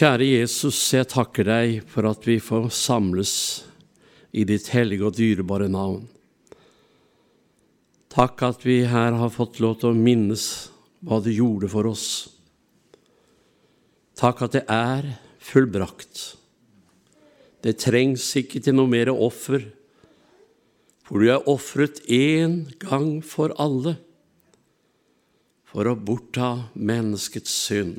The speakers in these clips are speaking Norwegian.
Kjære Jesus, jeg takker deg for at vi får samles i ditt hellige og dyrebare navn. Takk at vi her har fått lov til å minnes hva du gjorde for oss. Takk at det er fullbrakt. Det trengs ikke til noe mer offer, for du er ofret én gang for alle for å bortta menneskets synd.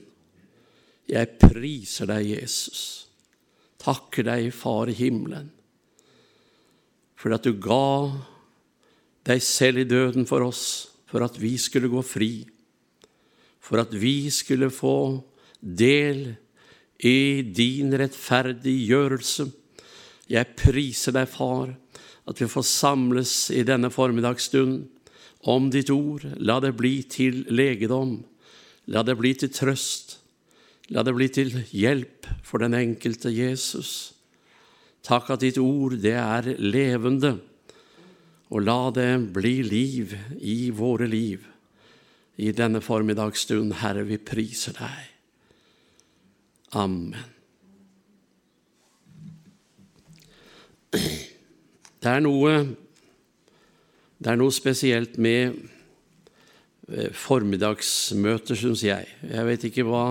Jeg priser deg, Jesus. Takker deg, Far i himmelen, for at du ga deg selv i døden for oss, for at vi skulle gå fri, for at vi skulle få del i din rettferdiggjørelse. Jeg priser deg, Far, at vi får samles i denne formiddagsstund om ditt ord. La det bli til legedom. La det bli til trøst. La det bli til hjelp for den enkelte Jesus. Takk at ditt ord, det er levende, og la det bli liv i våre liv. I denne formiddagsstund, Herre, vi priser deg. Amen. Det er noe, det er noe spesielt med eh, formiddagsmøter, syns jeg. Jeg vet ikke hva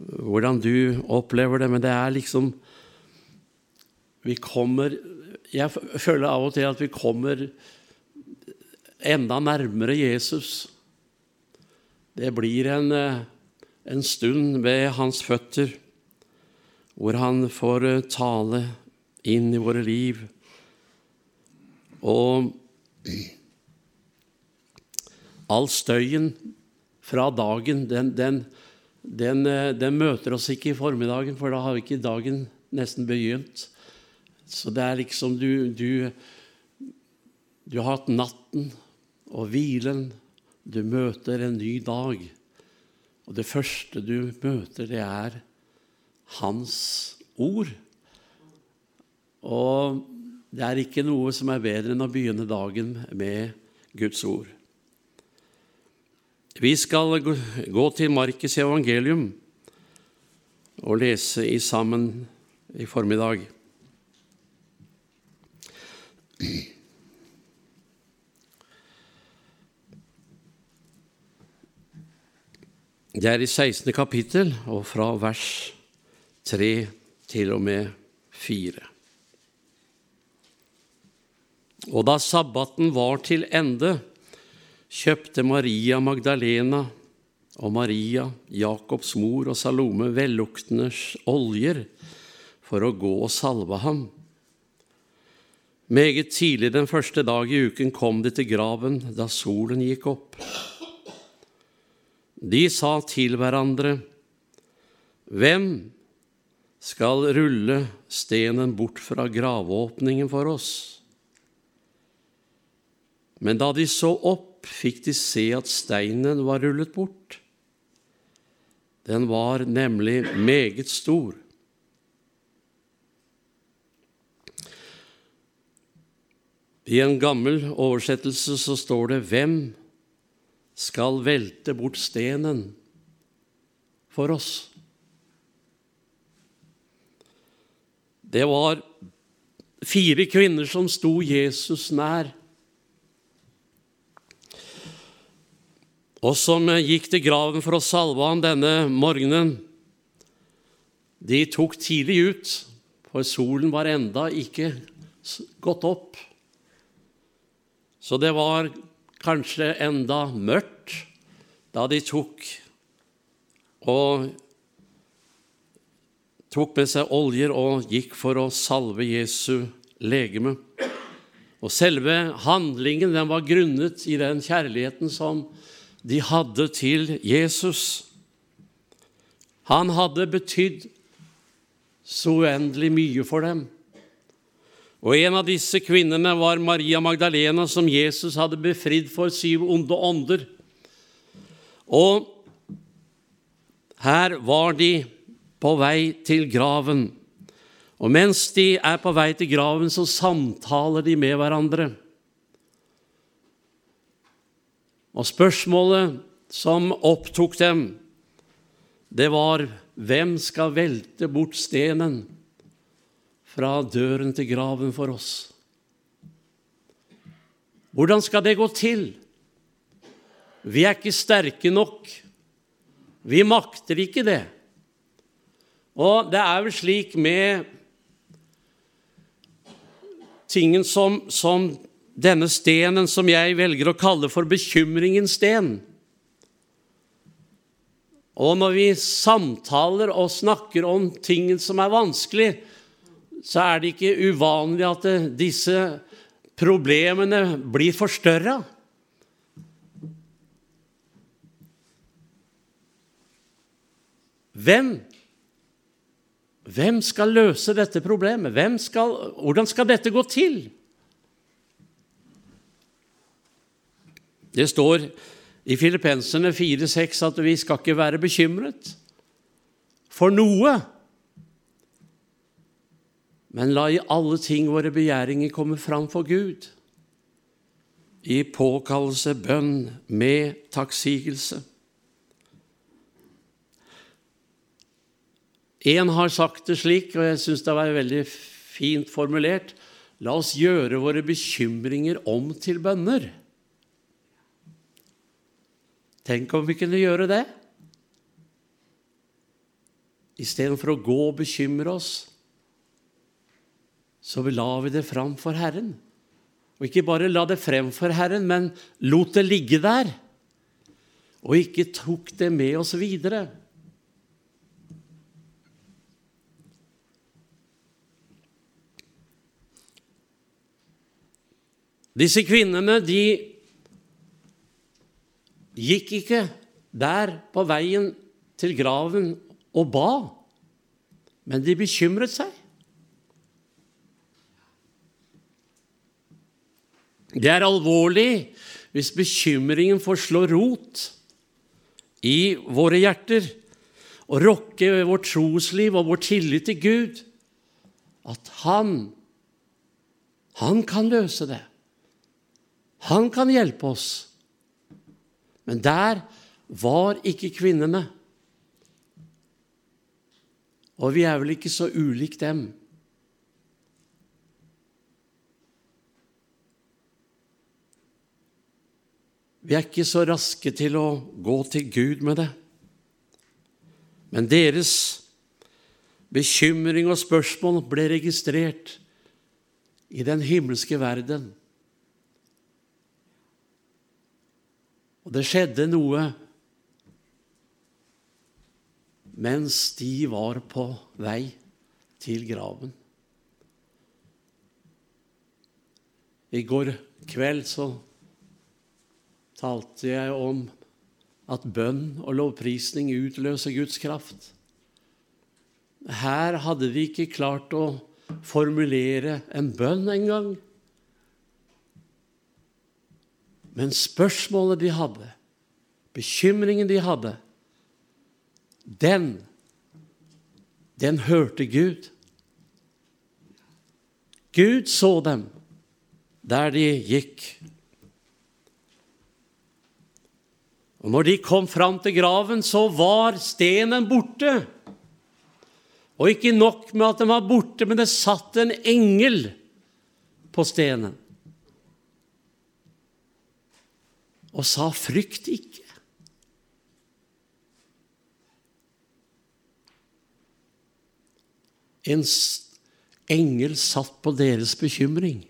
hvordan du opplever det, men det er liksom Vi kommer Jeg føler av og til at vi kommer enda nærmere Jesus. Det blir en, en stund ved hans føtter hvor han får tale inn i våre liv. Og all støyen fra dagen, den, den, den, eh, den, møter oss ikke i formiddagen, for da har ikke dagen nesten begynt. Så det er liksom du, du, du har hatt natten og hvilen. Du møter en ny dag. Og det første du møter, det er Hans ord. Og det er ikke noe som er bedre enn å begynne dagen med Guds ord. Vi skal gå til Markes evangelium og lese i sammen i formiddag. Det er i 16. kapittel og fra vers 3 til og med 4. Og da sabbaten var til ende, kjøpte Maria Magdalena og Maria, Jakobs mor og Salome velluktende oljer for å gå og salve ham. Meget tidlig den første dag i uken kom de til graven da solen gikk opp. De sa til hverandre, Hvem skal rulle stenen bort fra gravåpningen for oss? Men da de så opp, fikk de se at steinen var rullet bort. Den var nemlig meget stor. I en gammel oversettelse så står det 'Hvem skal velte bort stenen for oss?' Det var fire kvinner som sto Jesus nær. Og som gikk til graven for å salve ham denne morgenen, de tok tidlig ut, for solen var enda ikke gått opp. Så det var kanskje enda mørkt da de tok og tok med seg oljer og gikk for å salve Jesu legeme. Og selve handlingen den var grunnet i den kjærligheten som de hadde til Jesus. Han hadde betydd så uendelig mye for dem. Og En av disse kvinnene var Maria Magdalena, som Jesus hadde befridd for syv onde ånder. Og her var de på vei til graven. Og mens de er på vei til graven, så samtaler de med hverandre. Og spørsmålet som opptok dem, det var hvem skal velte bort stenen fra døren til graven for oss? Hvordan skal det gå til? Vi er ikke sterke nok. Vi makter ikke det. Og det er vel slik med tingen som, som denne stenen som jeg velger å kalle for bekymringens sten. Og når vi samtaler og snakker om ting som er vanskelig, så er det ikke uvanlig at disse problemene blir forstørra. Hvem? Hvem skal løse dette problemet? Skal, hvordan skal dette gå til? Det står i Filippenserne 4,6 at vi skal ikke være bekymret for noe, men la i alle ting våre begjæringer komme fram for Gud, i påkallelse, bønn, med takksigelse. En har sagt det slik, og jeg syns det var veldig fint formulert La oss gjøre våre bekymringer om til bønner. Tenk om vi kunne gjøre det? Istedenfor å gå og bekymre oss, så la vi det fram for Herren. Og ikke bare la det frem for Herren, men lot det ligge der. Og ikke tok det med oss videre. Disse kvinnene de gikk ikke der på veien til graven og ba, men de bekymret seg. Det er alvorlig hvis bekymringen får slå rot i våre hjerter og rokke vårt trosliv og vår tillit til Gud. At Han, Han kan løse det. Han kan hjelpe oss. Men der var ikke kvinnene. Og vi er vel ikke så ulik dem. Vi er ikke så raske til å gå til Gud med det. Men deres bekymring og spørsmål ble registrert i den himmelske verden. Og det skjedde noe mens de var på vei til graven. I går kveld så talte jeg om at bønn og lovprisning utløser Guds kraft. Her hadde vi ikke klart å formulere en bønn engang. Men spørsmålet de hadde, bekymringen de hadde, den, den hørte Gud. Gud så dem der de gikk. Og når de kom fram til graven, så var stenen borte. Og ikke nok med at den var borte, men det satt en engel på stenen. Og sa 'frykt ikke'. En engel satt på deres bekymring.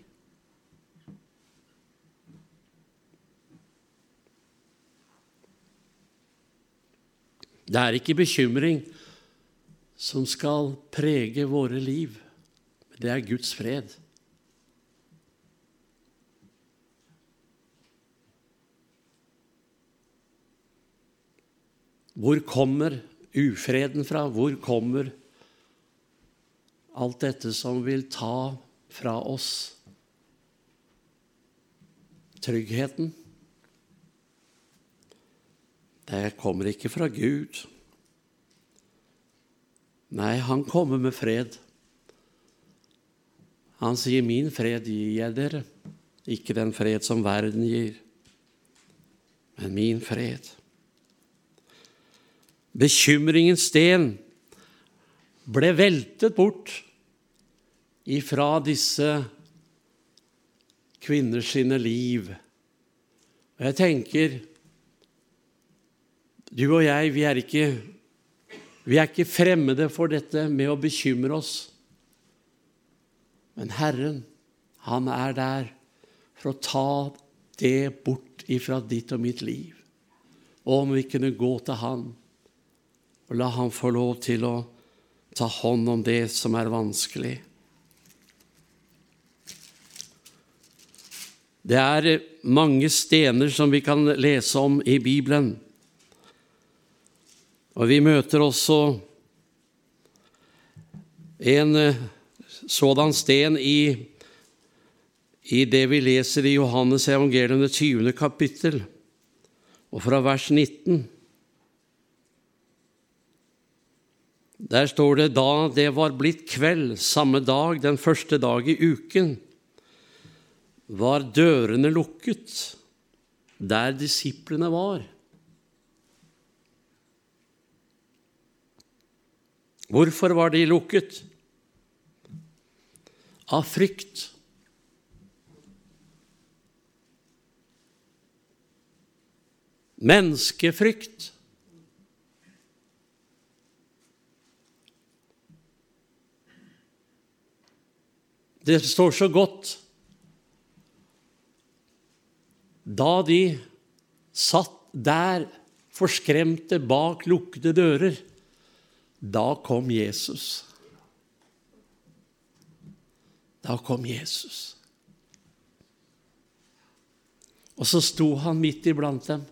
Det er ikke bekymring som skal prege våre liv, det er Guds fred. Hvor kommer ufreden fra? Hvor kommer alt dette som vil ta fra oss tryggheten? Det kommer ikke fra Gud. Nei, han kommer med fred. Han sier, 'Min fred gir jeg dere', ikke den fred som verden gir, men min fred. Bekymringens sten ble veltet bort ifra disse kvinners sine liv. Og jeg tenker Du og jeg, vi er ikke, vi er ikke fremmede for dette med å bekymre oss. Men Herren, han er der for å ta det bort ifra ditt og mitt liv. Og om vi kunne gå til Han og la ham få lov til å ta hånd om det som er vanskelig. Det er mange stener som vi kan lese om i Bibelen. Og vi møter også en eh, sådan sten i, i det vi leser i Johannes evangelium, det 20. kapittel, og fra vers 19. Der står det da det var blitt kveld samme dag, den første dag i uken, var dørene lukket der disiplene var. Hvorfor var de lukket? Av frykt. Menneskefrykt. Det står så godt da de satt der forskremte bak lukkede dører, da kom Jesus. Da kom Jesus. Og så sto han midt iblant dem.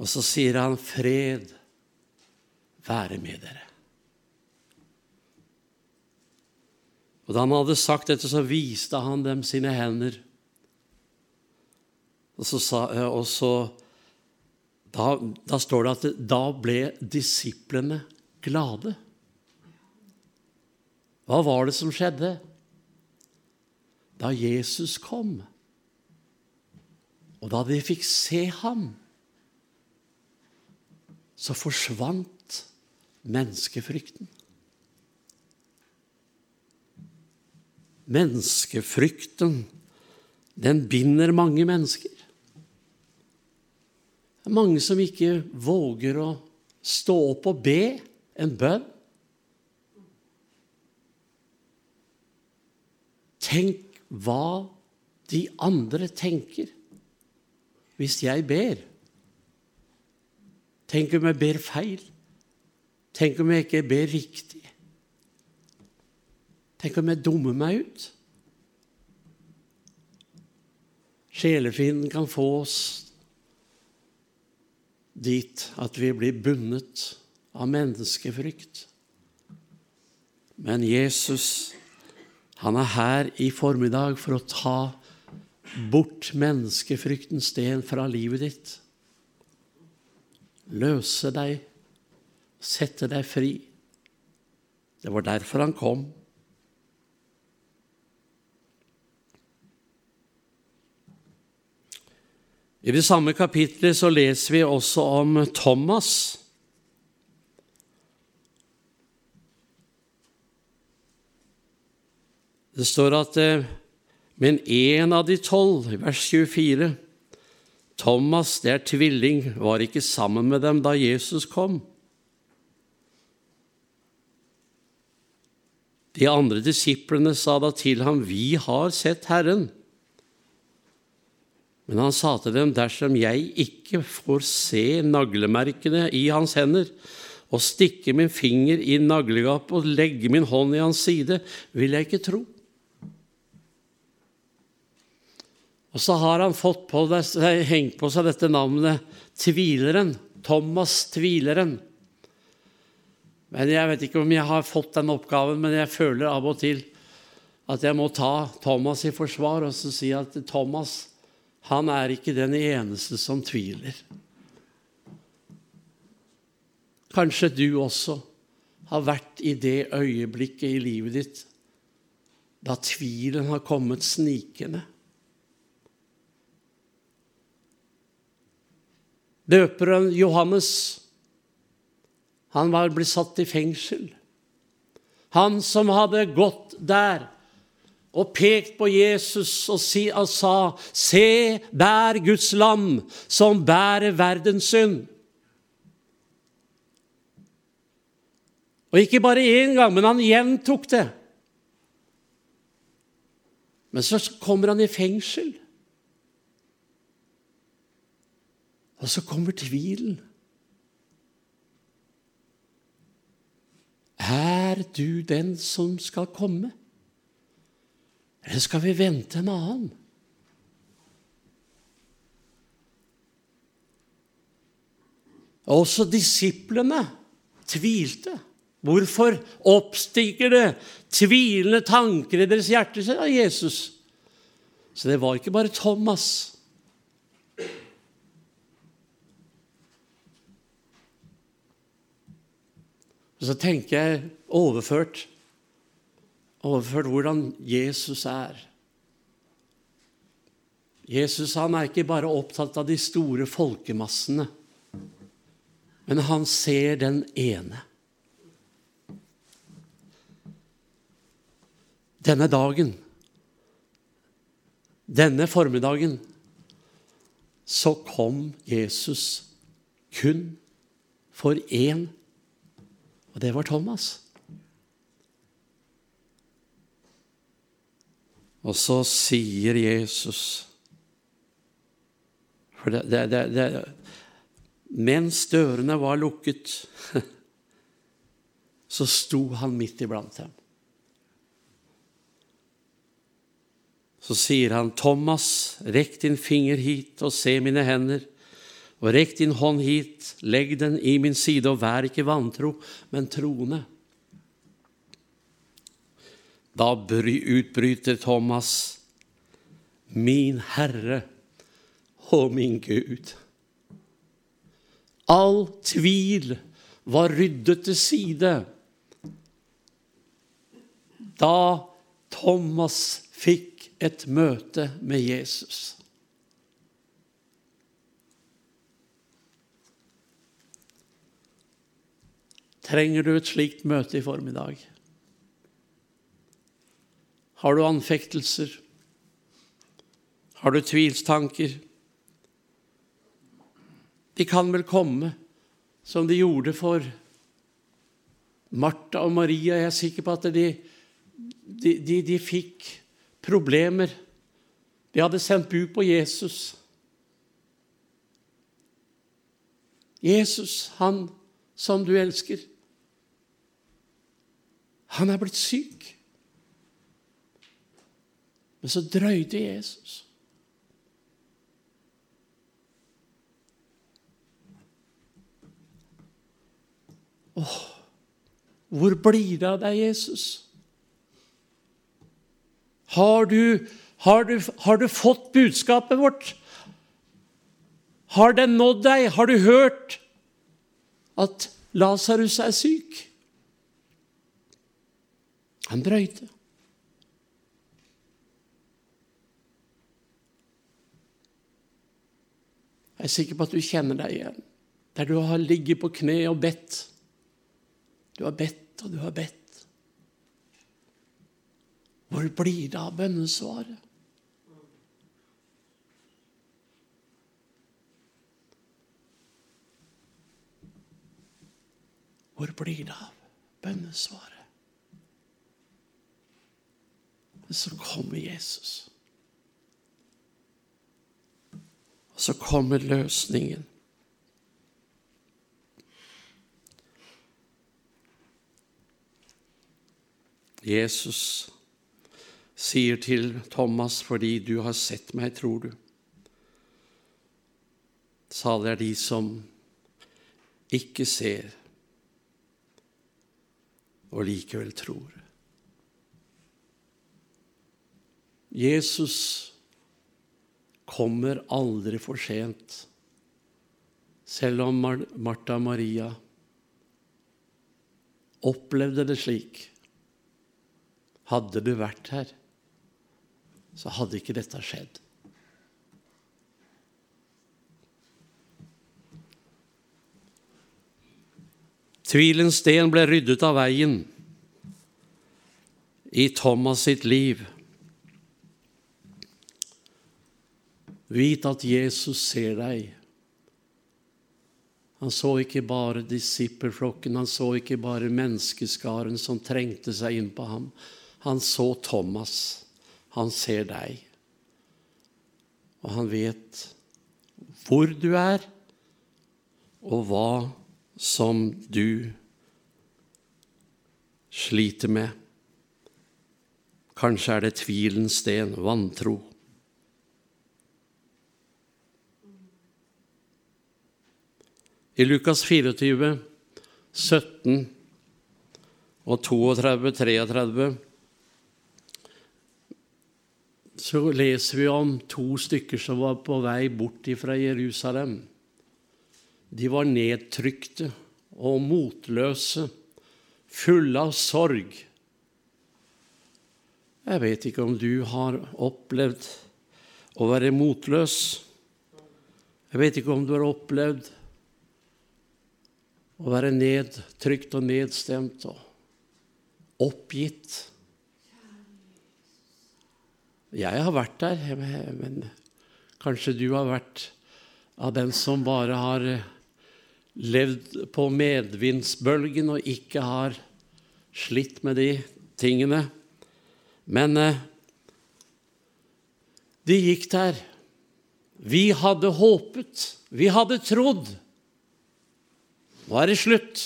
Og så sier han, 'Fred være med dere'. Og Da han hadde sagt dette, så viste han dem sine hender. Og så, sa, og så da, da, står det at det, da ble disiplene glade. Hva var det som skjedde? Da Jesus kom, og da de fikk se ham, så forsvant menneskefrykten. Menneskefrykten, den binder mange mennesker. Det er mange som ikke våger å stå opp og be en bønn. Tenk hva de andre tenker hvis jeg ber. Tenk om jeg ber feil? Tenk om jeg ikke ber riktig? Tenk om jeg dummer meg ut? Sjelefienden kan få oss dit at vi blir bundet av menneskefrykt. Men Jesus, han er her i formiddag for å ta bort menneskefryktens sten fra livet ditt. Løse deg, sette deg fri. Det var derfor han kom. I det samme kapitlet så leser vi også om Thomas. Det står at eh, men en av de tolv, vers 24, Thomas, det er tvilling, var ikke sammen med dem da Jesus kom. De andre disiplene sa da til ham, Vi har sett Herren. Men han sa til dem, dersom jeg ikke får se naglemerkene i hans hender, og stikke min finger i naglegapet og legge min hånd i hans side, vil jeg ikke tro. Og så har han fått på det, hengt på seg dette navnet Tvileren. Thomas Tvileren. Men Jeg vet ikke om jeg har fått den oppgaven, men jeg føler av og til at jeg må ta Thomas i forsvar og så si at Thomas, han er ikke den eneste som tviler. Kanskje du også har vært i det øyeblikket i livet ditt da tvilen har kommet snikende. Døperen Johannes Han var blitt satt i fengsel. Han som hadde gått der og pekt på Jesus og, sa, 'Se bær Guds lam som bærer verdens synd'. Og ikke bare én gang, men han gjentok det. Men så kommer han i fengsel. Og så kommer tvilen. Er du den som skal komme? Eller skal vi vente en annen? Også disiplene tvilte. Hvorfor oppstikker det tvilende tanker i deres hjerter, sier Jesus. Så det var ikke bare Thomas. Og så tenker jeg overført overført hvordan Jesus er. Jesus han er ikke bare opptatt av de store folkemassene, men han ser den ene. Denne dagen, denne formiddagen, så kom Jesus kun for én, og det var Thomas. Og så sier Jesus For det, det, det, det Mens dørene var lukket, så sto han midt iblant dem. Så sier han, 'Thomas, rekk din finger hit og se mine hender.' 'Og rekk din hånd hit, legg den i min side, og vær ikke vantro, men troende.' Da utbryter Thomas, 'Min Herre og min Gud'. All tvil var ryddet til side da Thomas fikk et møte med Jesus. Trenger du et slikt møte i formiddag? Har du anfektelser? Har du tvilstanker? De kan vel komme som de gjorde for Martha og Maria. Jeg er sikker på at de, de, de, de fikk problemer. De hadde sendt bud på Jesus. Jesus, han som du elsker, han er blitt syk. Men så drøyde Jesus. Åh, hvor blir det av deg, Jesus? Har du, har, du, har du, fått budskapet vårt? Har den nådd deg? Har du hørt at Lasarus er syk? Han drøyte. Jeg er sikker på at du kjenner deg igjen. Der du har ligget på kne og bedt. Du har bedt og du har bedt. Hvor blir det av bønnesvaret? Hvor blir det av bønnesvaret? Så kommer Jesus. Så kommer løsningen. Jesus sier til Thomas, 'Fordi du har sett meg, tror du.' Salig er de som ikke ser og likevel tror. Jesus kommer aldri for sent. Selv om Martha og Maria opplevde det slik. Hadde du vært her, så hadde ikke dette skjedd. Tvilens sten ble ryddet av veien i Thomas sitt liv. Vit at Jesus ser deg. Han så ikke bare disippelflokken, han så ikke bare menneskeskaren som trengte seg inn på ham. Han så Thomas. Han ser deg. Og han vet hvor du er, og hva som du sliter med. Kanskje er det tvilens sten, vantro. I Lukas 24, 17 og 32, 33 så leser vi om to stykker som var på vei bort fra Jerusalem. De var nedtrykte og motløse, fulle av sorg. Jeg vet ikke om du har opplevd å være motløs. Jeg vet ikke om du har opplevd å være nedtrykt og nedstemt og oppgitt. Jeg har vært der, men kanskje du har vært av den som bare har levd på medvindsbølgen og ikke har slitt med de tingene. Men eh, de gikk der. Vi hadde håpet, vi hadde trodd. Nå er det slutt.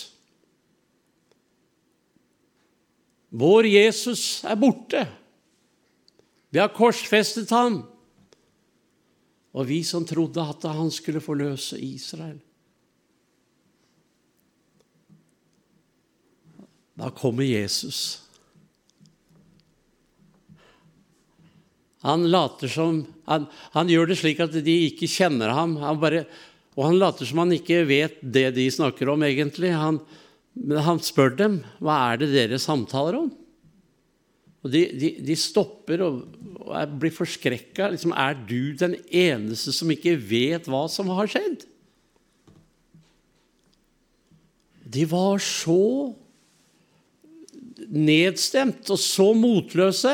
Vår Jesus er borte. Vi har korsfestet ham. Og vi som trodde at han skulle forløse Israel. Da kommer Jesus. Han later som han, han, gjør det slik at de ikke kjenner ham. Han bare, og han later som han ikke vet det de snakker om, egentlig. Han, han spør dem hva er det dere samtaler om. Og De, de, de stopper og, og blir forskrekka. Liksom, er du den eneste som ikke vet hva som har skjedd? De var så nedstemt og så motløse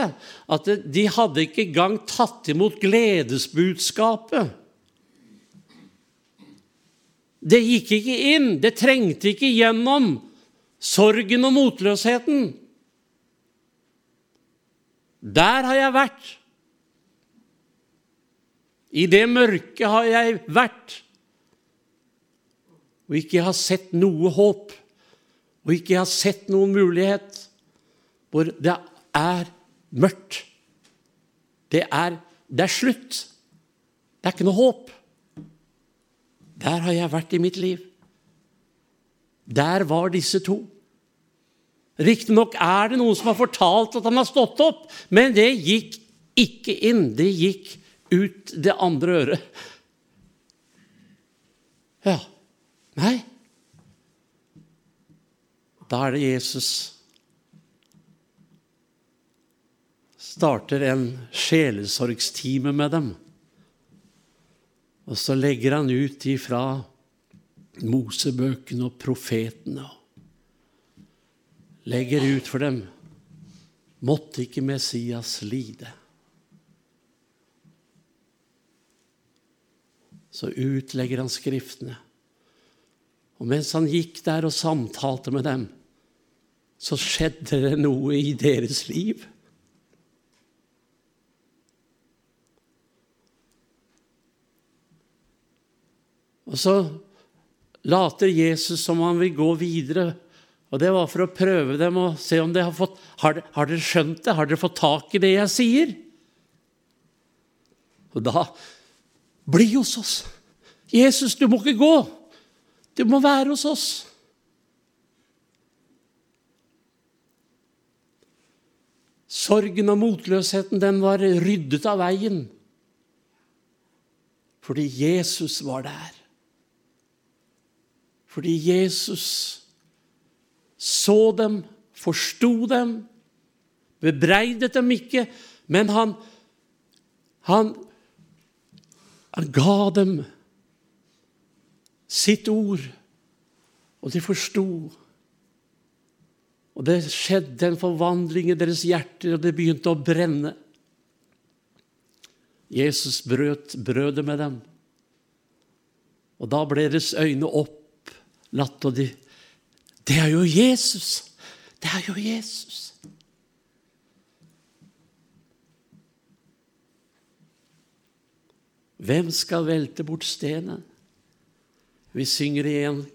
at de hadde ikke engang tatt imot gledesbudskapet. Det gikk ikke inn, det trengte ikke gjennom sorgen og motløsheten. Der har jeg vært. I det mørket har jeg vært og ikke har sett noe håp og ikke har sett noen mulighet hvor det er mørkt. Det er, det er slutt. Det er ikke noe håp. Der har jeg vært i mitt liv. Der var disse to. Riktignok er det noen som har fortalt at han har stått opp, men det gikk ikke inn. Det gikk ut det andre øret. Ja. Nei. Da er det Jesus starter en sjelesorgstime med dem. Og så legger han ut ifra Mosebøkene og profetene. Legger ut for dem. Måtte ikke Messias lide? Så utlegger han Skriftene. Og mens han gikk der og samtalte med dem, så skjedde det noe i deres liv. Og så later Jesus som han vil gå videre. Og Det var for å prøve dem og se om de har fått Har, har dere skjønt det? Har dere fått tak i det jeg sier? Og da Bli hos oss. Jesus, du må ikke gå. Du må være hos oss. Sorgen og motløsheten den var ryddet av veien fordi Jesus var der. Fordi Jesus så dem, forsto dem, bebreidet dem ikke, men han, han, han ga dem sitt ord, og de forsto Og det skjedde en forvandling i deres hjerter, og det begynte å brenne. Jesus brøt brødet med dem. Og da ble deres øyne opplatt, og de Det er jo Jesus! Det er jo Jesus! Hvem skal velte bort stenen? Vi synger i en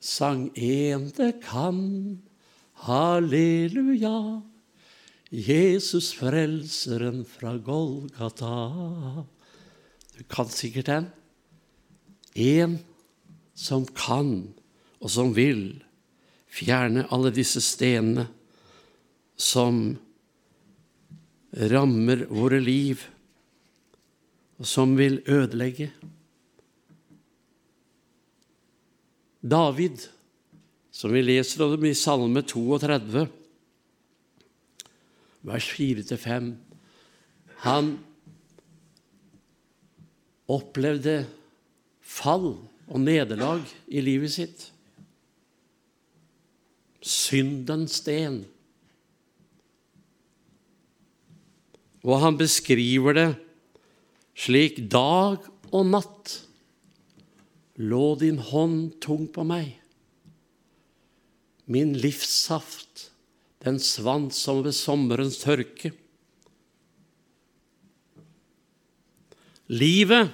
sang en det kan, halleluja. Jesus frelseren fra Golgata. Du kan sikkert den. En som kan, og som vil, fjerne alle disse stenene som rammer våre liv, og som vil ødelegge. David, som vi leser om i Salme 32, vers 4-5. Han opplevde fall og nederlag i livet sitt. Syndens sten. Og han beskriver det slik dag og natt lå din hånd tung på meg. Min livssaft den svant som ved sommerens tørke. Livet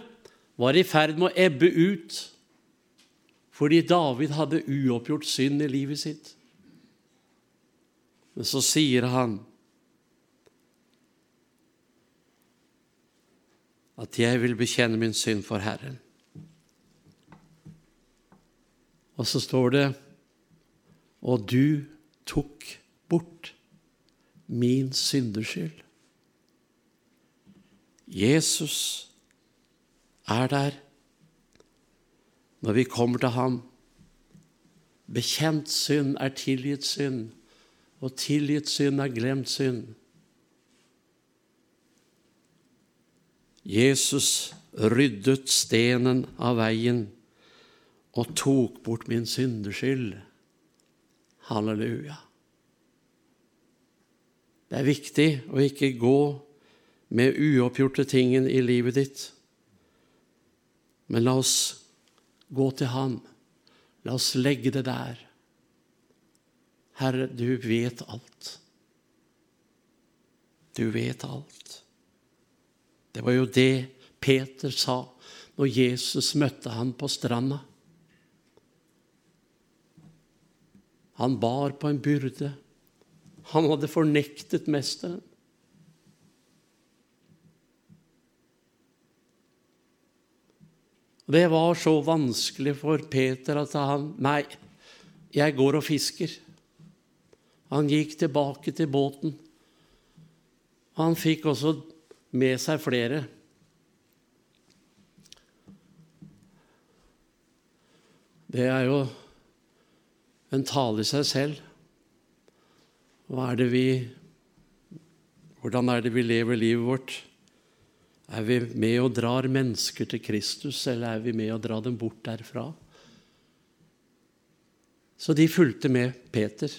var i ferd med å ebbe ut fordi David hadde uoppgjort synd i livet sitt. Men så sier han at 'jeg vil bekjenne min synd for Herren'. Og så står det 'og du tok bort min syndeskyld. Jesus er der når vi kommer til ham. Bekjent synd er tilgitt synd, og tilgitt synd er glemt synd. Jesus ryddet stenen av veien og tok bort min syndeskyld. Halleluja. Det er viktig å ikke gå med uoppgjorte tingen i livet ditt. Men la oss gå til ham. La oss legge det der. Herre, du vet alt. Du vet alt. Det var jo det Peter sa når Jesus møtte ham på stranda. Han bar på en byrde. Han hadde fornektet mesteren. Det var så vanskelig for Peter at han Nei, jeg går og fisker. Han gikk tilbake til båten. Han fikk også med seg flere. Det er jo en tale i seg selv. Er vi Hvordan er det vi lever livet vårt? Er vi med og drar mennesker til Kristus, eller er vi med og drar dem bort derfra? Så de fulgte med Peter.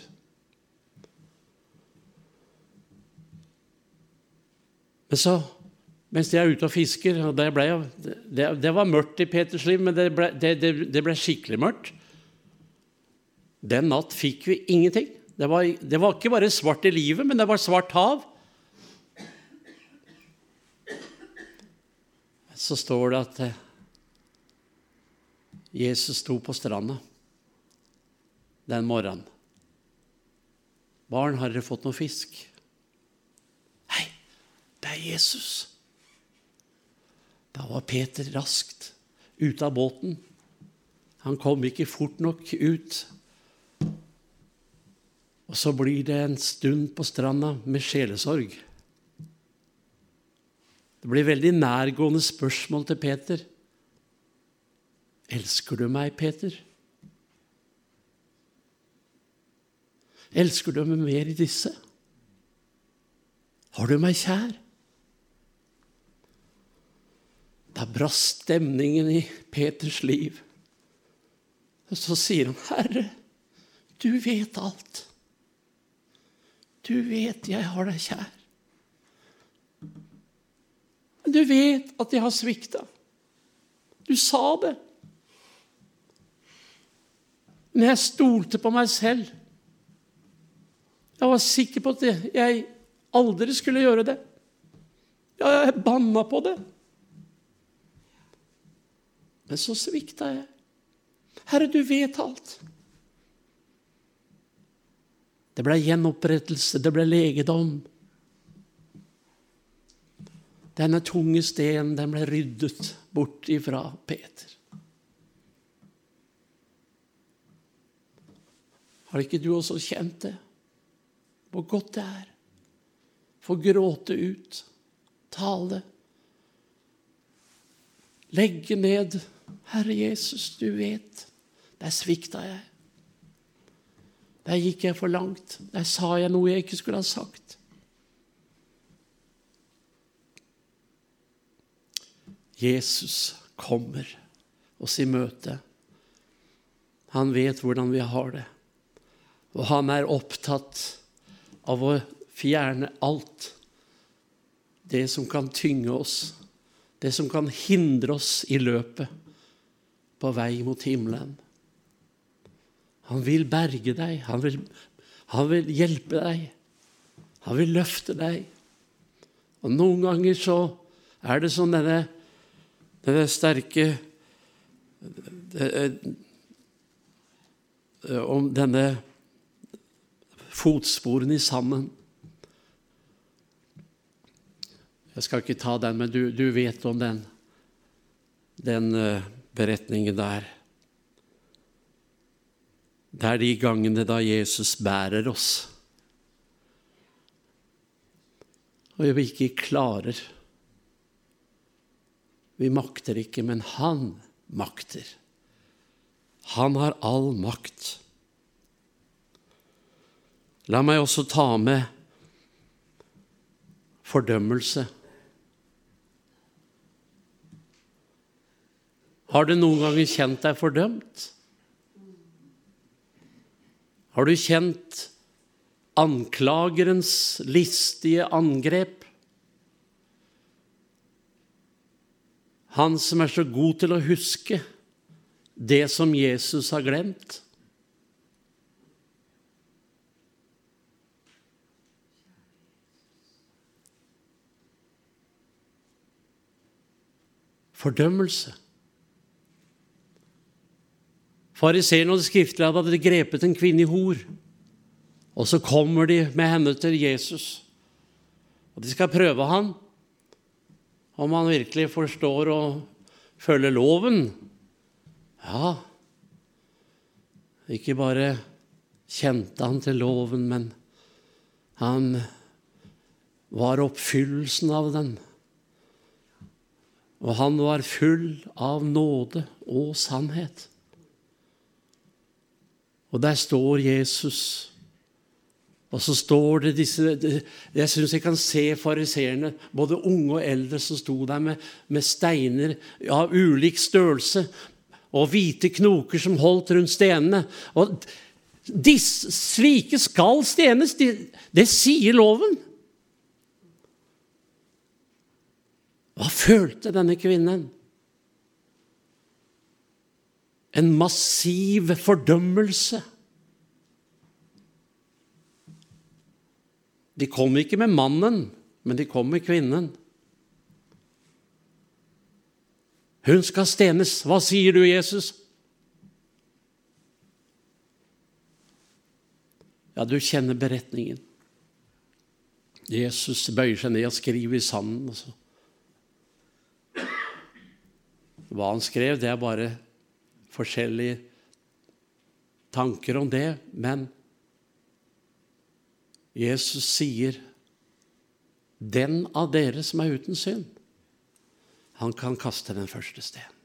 Men så, mens de er ute og fisker og det, ble, det, det var mørkt i Peters liv, men det ble, det, ble skikkelig mørkt. Den natt fikk vi ingenting. Det var, det var ikke bare svart i livet, men det var svart hav. Så står det at eh, Jesus sto på stranda den morgenen. Barn, har dere fått noe fisk? Hei, det er Jesus. Da var Peter raskt ute av båten. Han kom ikke fort nok ut. Og så blir det en stund på stranda med sjelesorg. Det blir veldig nærgående spørsmål til Peter. Elsker du meg, Peter? Elsker du meg mer i disse? Har du meg kjær? Da brast stemningen i Peters liv. Og så sier han, 'Herre, du vet alt.' Du vet jeg har deg kjær. Men du vet at jeg har svikta. Du sa det. Men jeg stolte på meg selv. Jeg var sikker på at jeg aldri skulle gjøre det. Jeg banna på det. Men så svikta jeg. Herre, du vet alt. Det ble gjenopprettelse, det ble legedom. Denne tunge stenen den ble ryddet bort ifra Peter. Har ikke du også kjent det? Hvor godt det er. Få gråte ut, tale. Legge ned. Herre Jesus, du vet, der svikta jeg. Der gikk jeg for langt. Der sa jeg noe jeg ikke skulle ha sagt. Jesus kommer oss i møte. Han vet hvordan vi har det. Og han er opptatt av å fjerne alt det som kan tynge oss, det som kan hindre oss i løpet på vei mot himmelen. Han vil berge deg, han vil, han vil hjelpe deg, han vil løfte deg. Og noen ganger så er det som denne, denne sterke Om denne fotsporene i sanden. Jeg skal ikke ta den, men du, du vet om den, den uh, beretningen der. Det er de gangene da Jesus bærer oss. Og vi ikke klarer. Vi makter ikke, men han makter. Han har all makt. La meg også ta med fordømmelse. Har du noen ganger kjent deg fordømt? Har du kjent anklagerens listige angrep? Han som er så god til å huske det som Jesus har glemt. Fordømmelse. Fariseerne og de skriftlige hadde grepet en kvinne i hor. Og så kommer de med henne til Jesus. Og de skal prøve han, om han virkelig forstår å følge loven. Ja, ikke bare kjente han til loven, men han var oppfyllelsen av den. Og han var full av nåde og sannhet. Og der står Jesus. Og så står det disse Jeg syns jeg kan se fariseerne, både unge og eldre, som sto der med, med steiner av ulik størrelse og hvite knoker som holdt rundt stenene. Og disse, slike skal stenes. Det, det sier loven. Hva følte denne kvinnen? en massiv fordømmelse. De kom ikke med mannen, men de kom med kvinnen. Hun skal stenes. Hva sier du, Jesus? Ja, du kjenner beretningen. Jesus bøyer seg ned og skriver i sanden. Altså. Hva han skrev, det er bare forskjellige tanker om det, men Jesus sier den av dere som er uten synd, han kan kaste den første sten.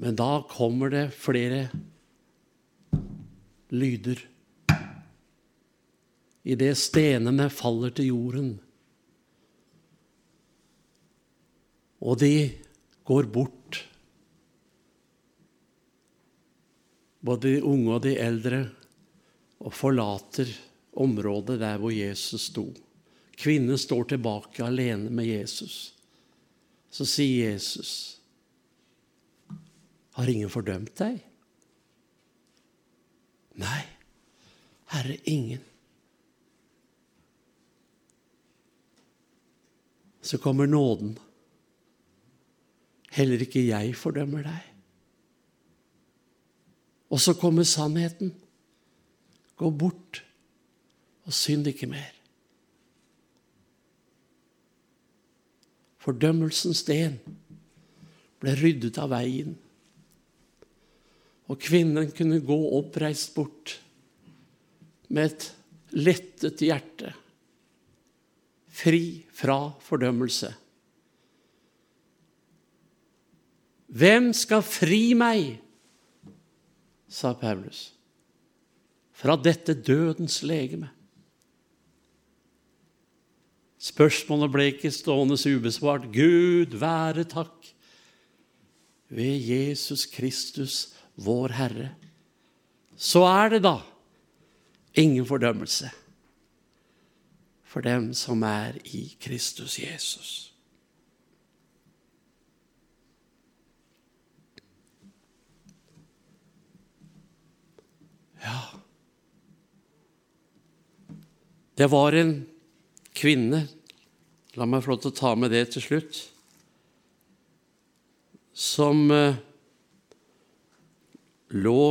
Men da kommer det flere lyder. Idet stenene faller til jorden, Og de går bort. Både de unge og de eldre, og forlater området der hvor Jesus sto. Kvinnen står tilbake alene med Jesus. Så sier Jesus, 'Har ingen fordømt deg?' Nei, Herre, ingen. Så kommer nåden. Heller ikke jeg fordømmer deg. Og så kommer sannheten. Gå bort og synd ikke mer. Fordømmelsens sten ble ryddet av veien, og kvinnen kunne gå oppreist bort med et lettet hjerte, fri fra fordømmelse. Hvem skal fri meg, sa Paulus, fra dette dødens legeme? Spørsmålet ble ikke stående ubesvart. Gud være takk ved Jesus Kristus, vår Herre. Så er det da ingen fordømmelse for dem som er i Kristus Jesus. Ja Det var en kvinne La meg få lov til å ta med det til slutt. Som eh, lå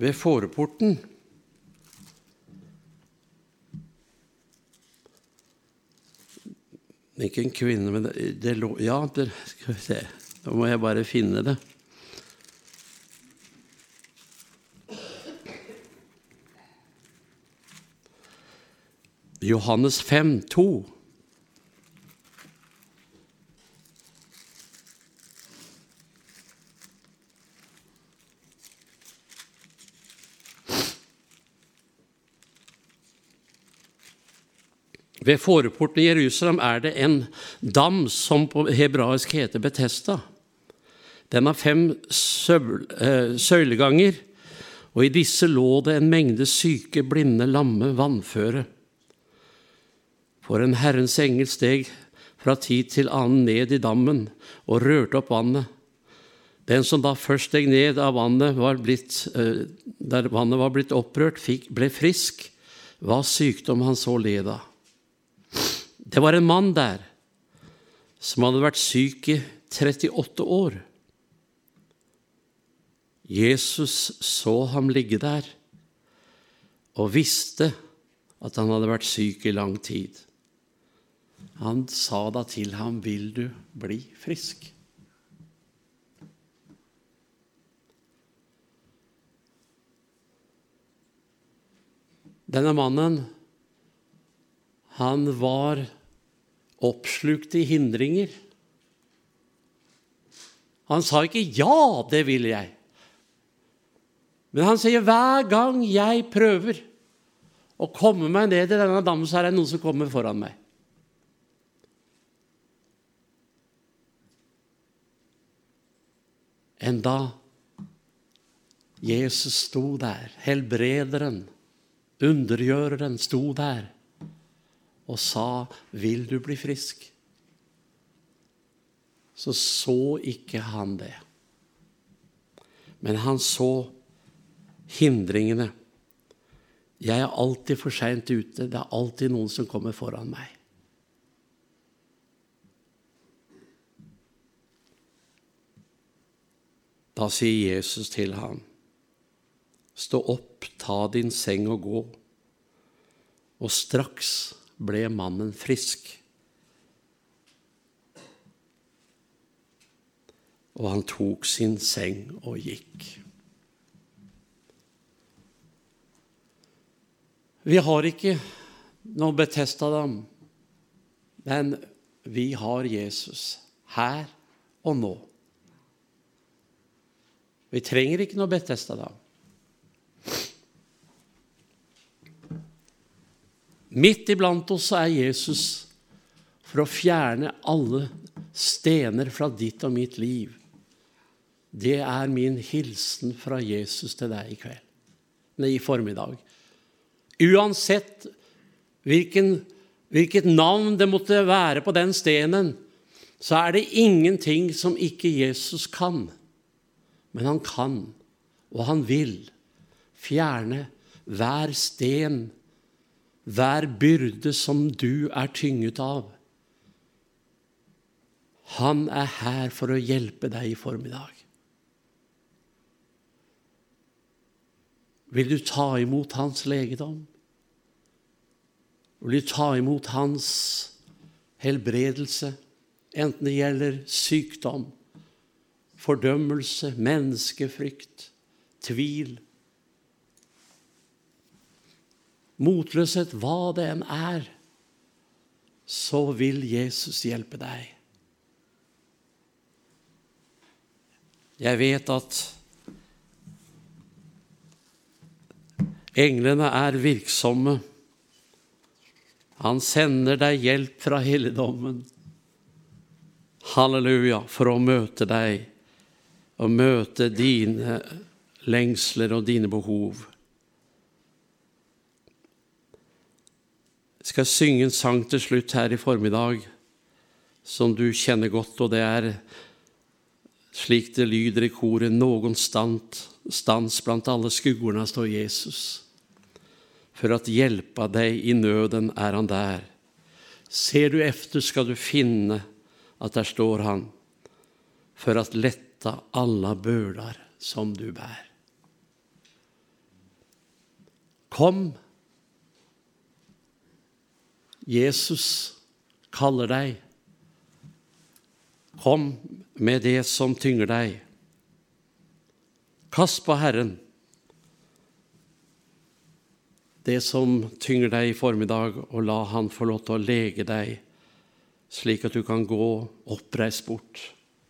ved fåreporten. Ikke en kvinne, men det, det lå Ja, det, skal vi se. Da må jeg bare finne det. Johannes 5, 2. Ved foreporten i Jerusalem er det en dam som på hebraisk heter Betesta. Den har fem eh, søyleganger, og i disse lå det en mengde syke, blinde, lamme, vannføre. For en Herrens engel steg fra tid til annen ned i dammen og rørte opp vannet. Den som da først steg ned av vannet, var blitt, eh, der vannet var blitt opprørt, fikk, ble frisk, hva sykdom han så led av. Det var en mann der som hadde vært syk i 38 år. Jesus så ham ligge der og visste at han hadde vært syk i lang tid. Han sa da til ham, 'Vil du bli frisk?' Denne mannen, han var oppslukt i hindringer. Han sa ikke 'ja, det vil jeg'. Men han sier hver gang jeg prøver å komme meg ned i denne dammen, så er det noen som kommer foran meg. Enn da Jesus sto der, helbrederen, undergjøreren, sto der og sa, 'Vil du bli frisk?' Så så ikke han det. Men han så hindringene. Jeg er alltid for seint ute. Det er alltid noen som kommer foran meg. Da sier Jesus til ham, Stå opp, ta din seng og gå. Og straks ble mannen frisk. Og han tok sin seng og gikk. Vi har ikke noe Betestadam, men vi har Jesus her og nå. Vi trenger ikke noe Betestadam. Midt iblant oss er Jesus for å fjerne alle stener fra ditt og mitt liv. Det er min hilsen fra Jesus til deg i kveld, nei, i formiddag. Uansett hvilken, hvilket navn det måtte være på den stenen, så er det ingenting som ikke Jesus kan. Men han kan, og han vil, fjerne hver sten, hver byrde som du er tynget av. Han er her for å hjelpe deg i formiddag. Vil du ta imot hans legedom? Vil du ta imot hans helbredelse, enten det gjelder sykdom, fordømmelse, menneskefrykt, tvil, motløshet, hva det enn er, så vil Jesus hjelpe deg. Jeg vet at englene er virksomme. Han sender deg hjelp fra helligdommen. Halleluja, for å møte deg og møte dine lengsler og dine behov. Jeg skal synge en sang til slutt her i formiddag som du kjenner godt, og det er slik det lyder i koret stand, stans blant alle skuggorna står Jesus. For at hjelpa deg i nøden er han der. Ser du efter, skal du finne at der står han, for at letta alla børdar som du bær. Kom, Jesus kaller deg. Kom med det som tynger deg. Kast på Herren det som tynger deg i formiddag, og la Han få lov til å lege deg, slik at du kan gå oppreist bort